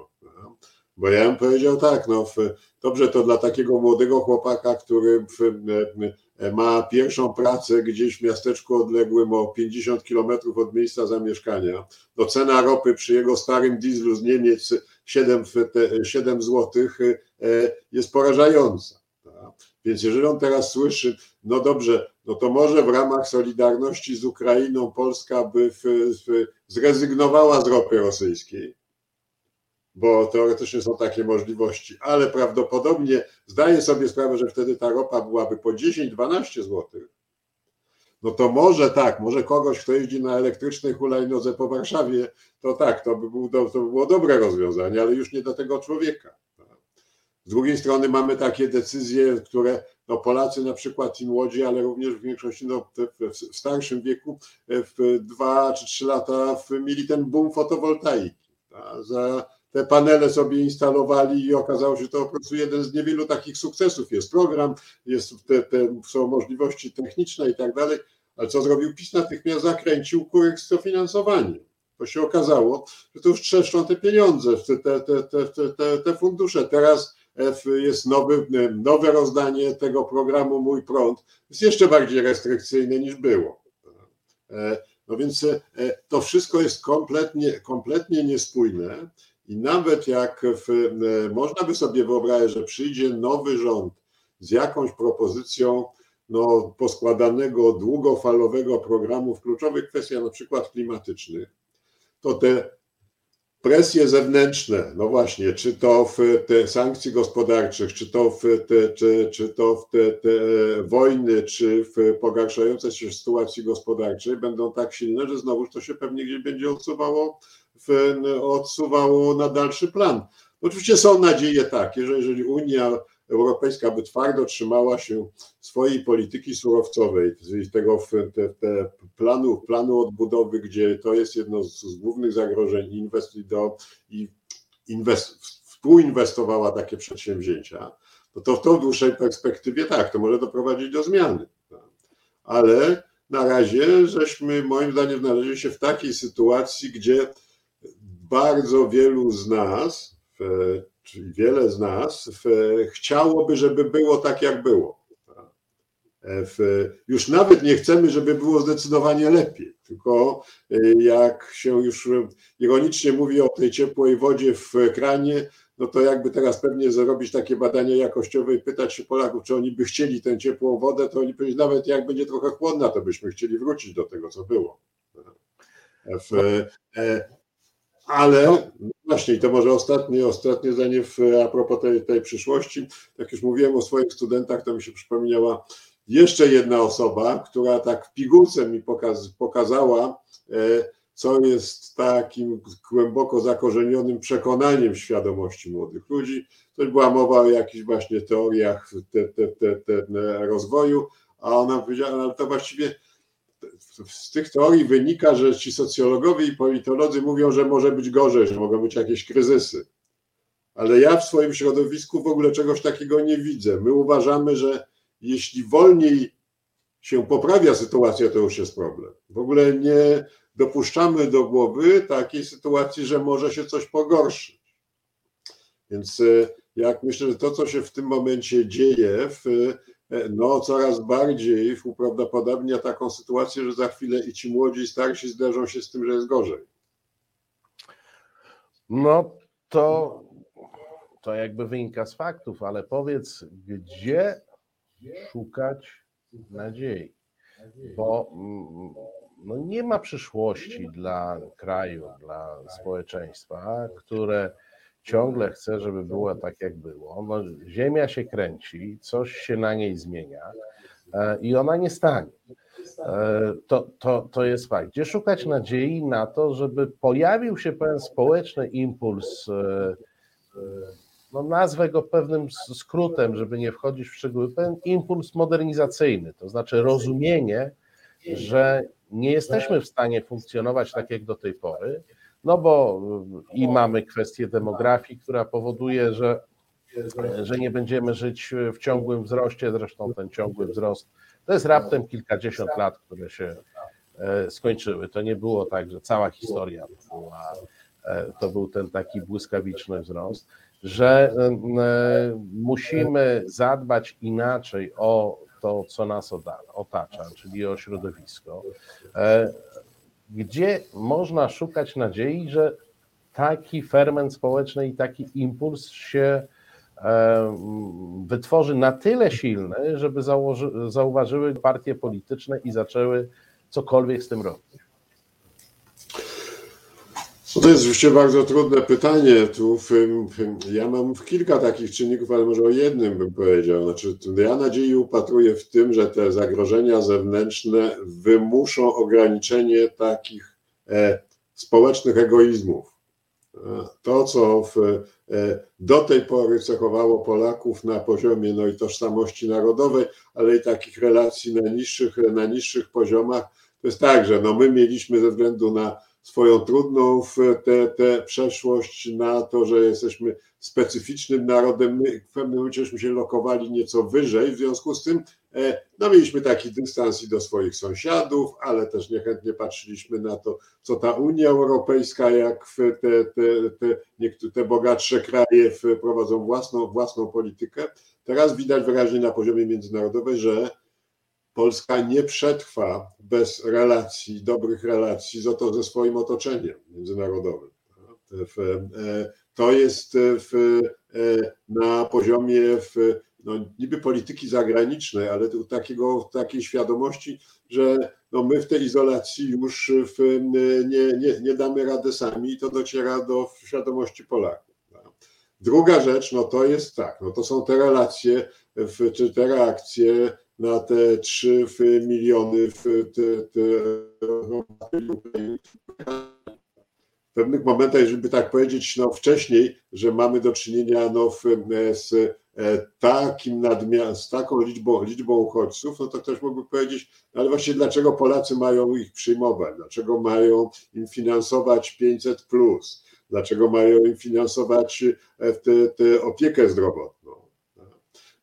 Bo ja bym powiedział tak, no dobrze to dla takiego młodego chłopaka, który w, ma pierwszą pracę gdzieś w miasteczku odległym o 50 kilometrów od miejsca zamieszkania, to cena ropy przy jego starym dieslu z Niemiec 7, 7 zł jest porażająca. Więc jeżeli on teraz słyszy, no dobrze, no to może w ramach solidarności z Ukrainą Polska by w, w, zrezygnowała z ropy rosyjskiej, bo teoretycznie są takie możliwości, ale prawdopodobnie zdaję sobie sprawę, że wtedy ta ropa byłaby po 10-12 zł. No to może tak, może kogoś, kto jeździ na elektrycznej hulajnodze po Warszawie, to tak, to by, było, to by było dobre rozwiązanie, ale już nie do tego człowieka. Z drugiej strony mamy takie decyzje, które no Polacy na przykład i młodzi, ale również w większości no, w starszym wieku w dwa czy trzy lata mieli ten boom fotowoltaiki. Za te panele sobie instalowali i okazało się, że to po prostu jeden z niewielu takich sukcesów. Jest program, jest te, te są możliwości techniczne i tak dalej, ale co zrobił PiS? Natychmiast zakręcił kurek z dofinansowaniem. To się okazało, że to już trzeszczą te pieniądze, te, te, te, te, fundusze. Teraz jest nowy, nowe rozdanie tego programu Mój Prąd. Jest jeszcze bardziej restrykcyjne niż było. E, no więc e, to wszystko jest kompletnie, kompletnie niespójne i nawet jak w, e, można by sobie wyobrazić, że przyjdzie nowy rząd z jakąś propozycją no, poskładanego długofalowego programu w kluczowych kwestiach, na przykład klimatycznych, to te presje zewnętrzne, no właśnie, czy to w te sankcji gospodarczych, czy to w te, czy, czy to w te, te wojny, czy w pogarszającej się sytuacji gospodarczej będą tak silne, że znowu to się pewnie gdzieś będzie odsuwało odsuwało na dalszy plan. Oczywiście są nadzieje takie, że jeżeli Unia Europejska by twardo trzymała się swojej polityki surowcowej, tego te, te planu, planu odbudowy, gdzie to jest jedno z, z głównych zagrożeń inwestycji do i inwest, współinwestowała takie przedsięwzięcia, no to w tą dłuższej perspektywie tak, to może doprowadzić do zmiany. Ale na razie żeśmy moim zdaniem znaleźli się w takiej sytuacji, gdzie bardzo wielu z nas, czyli wiele z nas, chciałoby, żeby było tak, jak było. Już nawet nie chcemy, żeby było zdecydowanie lepiej, tylko e, jak się już ironicznie mówi o tej ciepłej wodzie w kranie, no to jakby teraz pewnie zrobić takie badania jakościowe i pytać się Polaków, czy oni by chcieli tę ciepłą wodę, to oni powiedzą, nawet jak będzie trochę chłodna, to byśmy chcieli wrócić do tego, co było. E, ale no właśnie, i to może ostatnie, ostatnie zdanie w, a propos tej, tej przyszłości. Jak już mówiłem o swoich studentach, to mi się przypomniała jeszcze jedna osoba, która tak pigułce mi pokaz, pokazała, e, co jest takim głęboko zakorzenionym przekonaniem świadomości młodych ludzi. To była mowa o jakichś właśnie teoriach te, te, te, te rozwoju, a ona powiedziała, ale to właściwie z tych teorii wynika, że ci socjologowie i politolodzy mówią, że może być gorzej, że mogą być jakieś kryzysy. Ale ja w swoim środowisku w ogóle czegoś takiego nie widzę. My uważamy, że jeśli wolniej się poprawia sytuacja, to już jest problem. W ogóle nie dopuszczamy do głowy takiej sytuacji, że może się coś pogorszyć. Więc e, jak myślę, że to, co się w tym momencie dzieje, w, no coraz bardziej uprawdopodobnia taką sytuację, że za chwilę i ci młodzi, i starsi zderzą się z tym, że jest gorzej. No to, to jakby wynika z faktów, ale powiedz, gdzie szukać nadziei, bo mm, no nie ma przyszłości dla kraju, dla społeczeństwa, które ciągle chce, żeby było tak, jak było. No, ziemia się kręci, coś się na niej zmienia e, i ona nie stanie. E, to, to, to jest fakt. Gdzie szukać nadziei na to, żeby pojawił się pewien społeczny impuls e, no nazwę go pewnym skrótem, żeby nie wchodzić w szczegóły, pewien impuls modernizacyjny, to znaczy rozumienie, że nie jesteśmy w stanie funkcjonować tak jak do tej pory, no bo i mamy kwestię demografii, która powoduje, że, że nie będziemy żyć w ciągłym wzroście, zresztą ten ciągły wzrost to jest raptem kilkadziesiąt lat, które się e, skończyły. To nie było tak, że cała historia była, e, to był ten taki błyskawiczny wzrost że e, musimy zadbać inaczej o to, co nas otacza, czyli o środowisko, gdzie można szukać nadziei, że taki ferment społeczny i taki impuls się e, wytworzy na tyle silny, żeby założy, zauważyły partie polityczne i zaczęły cokolwiek z tym robić. No to jest oczywiście bardzo trudne pytanie. Tu ja mam kilka takich czynników, ale może o jednym bym powiedział. Znaczy, ja nadziei upatruję w tym, że te zagrożenia zewnętrzne wymuszą ograniczenie takich e, społecznych egoizmów. E, to, co w, e, do tej pory cechowało Polaków na poziomie no i tożsamości narodowej, ale i takich relacji na niższych, na niższych poziomach, to jest tak, że no my mieliśmy ze względu na swoją trudną tę te, przeszłość na to, że jesteśmy specyficznym narodem. My w pewnym momencie się lokowali nieco wyżej, w związku z tym e, no, mieliśmy taki dystans i do swoich sąsiadów, ale też niechętnie patrzyliśmy na to, co ta Unia Europejska, jak te, te, te, niektóre, te bogatsze kraje prowadzą własną, własną politykę. Teraz widać wyraźnie na poziomie międzynarodowym, że Polska nie przetrwa bez relacji, dobrych relacji z oto, ze swoim otoczeniem międzynarodowym. E, to jest w, e, na poziomie w, no, niby polityki zagranicznej, ale takiego, takiej świadomości, że no, my w tej izolacji już w, nie, nie, nie damy rady sami i to dociera do świadomości Polaków. Druga rzecz, no to jest tak, no to są te relacje, czy te reakcje na te 3 miliony w, w pewnych momentach, żeby tak powiedzieć, no wcześniej, że mamy do czynienia no, w, z e, takim nadmiar, z taką liczbą, liczbą uchodźców, no to ktoś mógłby powiedzieć, no ale właśnie dlaczego Polacy mają ich przyjmować, dlaczego mają im finansować 500 plus, dlaczego mają im finansować tę opiekę zdrowotną.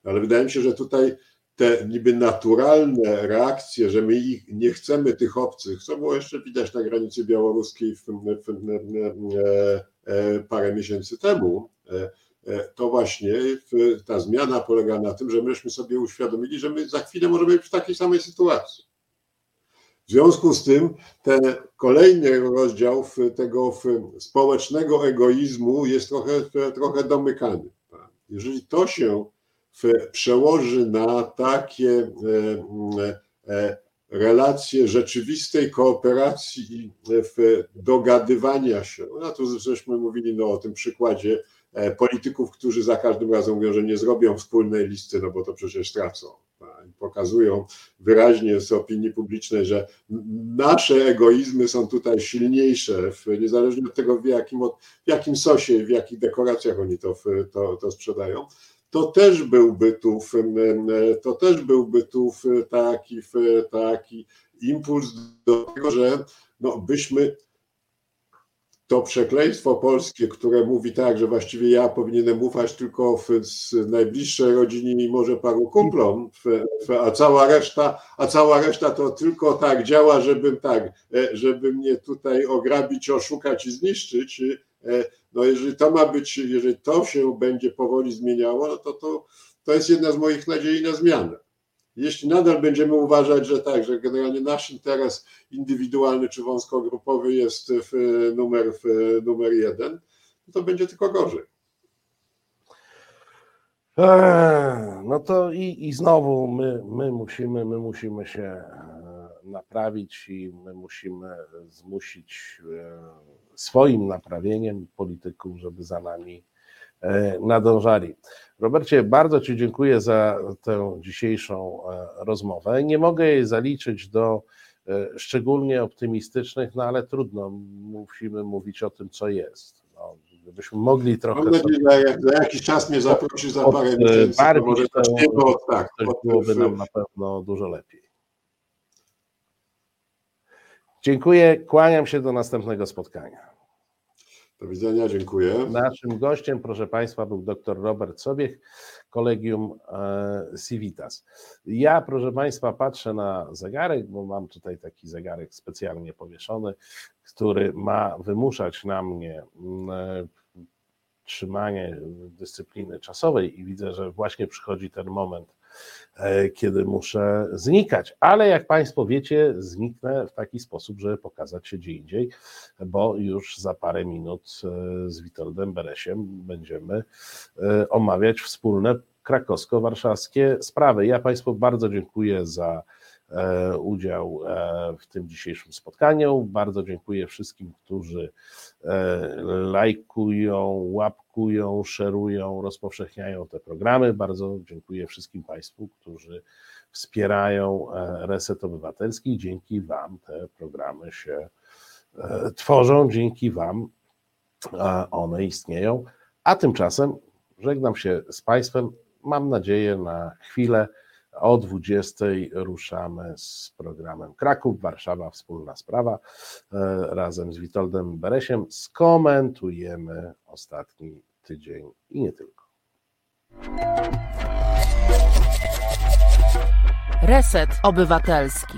Ale wydaje mi się, że tutaj te niby naturalne reakcje, że my ich nie chcemy tych obcych, co było jeszcze widać na granicy białoruskiej w, w, w, parę miesięcy temu, to właśnie ta zmiana polega na tym, że myśmy sobie uświadomili, że my za chwilę możemy być w takiej samej sytuacji. W związku z tym ten kolejny rozdział tego społecznego egoizmu jest trochę, trochę domykany. Jeżeli to się przełoży na takie e, e, relacje rzeczywistej kooperacji i dogadywania się. No tu żeśmy mówili no, o tym przykładzie e, polityków, którzy za każdym razem mówią, że nie zrobią wspólnej listy, no bo to przecież tracą. Pokazują wyraźnie z opinii publicznej, że nasze egoizmy są tutaj silniejsze, niezależnie od tego, w jakim, w jakim sosie, w jakich dekoracjach oni to, to, to sprzedają to też byłby tu, to też byłby tu taki, taki impuls do tego, że no byśmy to przekleństwo polskie, które mówi tak, że właściwie ja powinienem ufać tylko w, najbliższej rodzinie i może paru kumplom, a cała reszta, a cała reszta to tylko tak działa, żebym tak, e, żeby mnie tutaj ograbić, oszukać i zniszczyć. E, no jeżeli to ma być, jeżeli to się będzie powoli zmieniało, no to, to, to jest jedna z moich nadziei na zmianę. Jeśli nadal będziemy uważać, że tak, że generalnie nasz interes indywidualny czy wąskogrupowy jest w numer, w numer jeden, to będzie tylko gorzej. Eee, no to i, i znowu my, my, musimy, my musimy się e, naprawić i my musimy zmusić e, swoim naprawieniem polityków, żeby za nami e, nadążali. Robercie, bardzo Ci dziękuję za tę dzisiejszą e, rozmowę. Nie mogę jej zaliczyć do e, szczególnie optymistycznych, no ale trudno, musimy mówić o tym, co jest. No, gdybyśmy mogli trochę. Mam nadzieję, że za jakiś czas mnie zaprosisz za parę miesięcy. Bardziej, może to, tak, to byłoby nam na pewno dużo lepiej. Dziękuję, kłaniam się do następnego spotkania. Do widzenia, dziękuję. Naszym gościem, proszę Państwa, był dr Robert Sobiech, Kolegium e, Civitas. Ja, proszę Państwa, patrzę na zegarek, bo mam tutaj taki zegarek specjalnie powieszony, który ma wymuszać na mnie mm, e, trzymanie dyscypliny czasowej i widzę, że właśnie przychodzi ten moment, kiedy muszę znikać. Ale jak Państwo wiecie, zniknę w taki sposób, żeby pokazać się gdzie indziej, bo już za parę minut e, z Witoldem Beresiem będziemy e, omawiać wspólne krakowsko-warszawskie sprawy. Ja Państwu bardzo dziękuję za E, udział e, w tym dzisiejszym spotkaniu. Bardzo dziękuję wszystkim, którzy e, lajkują, łapkują, szerują, rozpowszechniają te programy. Bardzo dziękuję wszystkim Państwu, którzy wspierają Reset Obywatelski. Dzięki Wam te programy się tworzą, dzięki Wam one istnieją. A tymczasem żegnam się z Państwem. Mam nadzieję na chwilę o 20 ruszamy z programem Kraków, Warszawa, wspólna sprawa. E, razem z Witoldem Beresiem skomentujemy ostatni tydzień i nie tylko. Reset Obywatelski.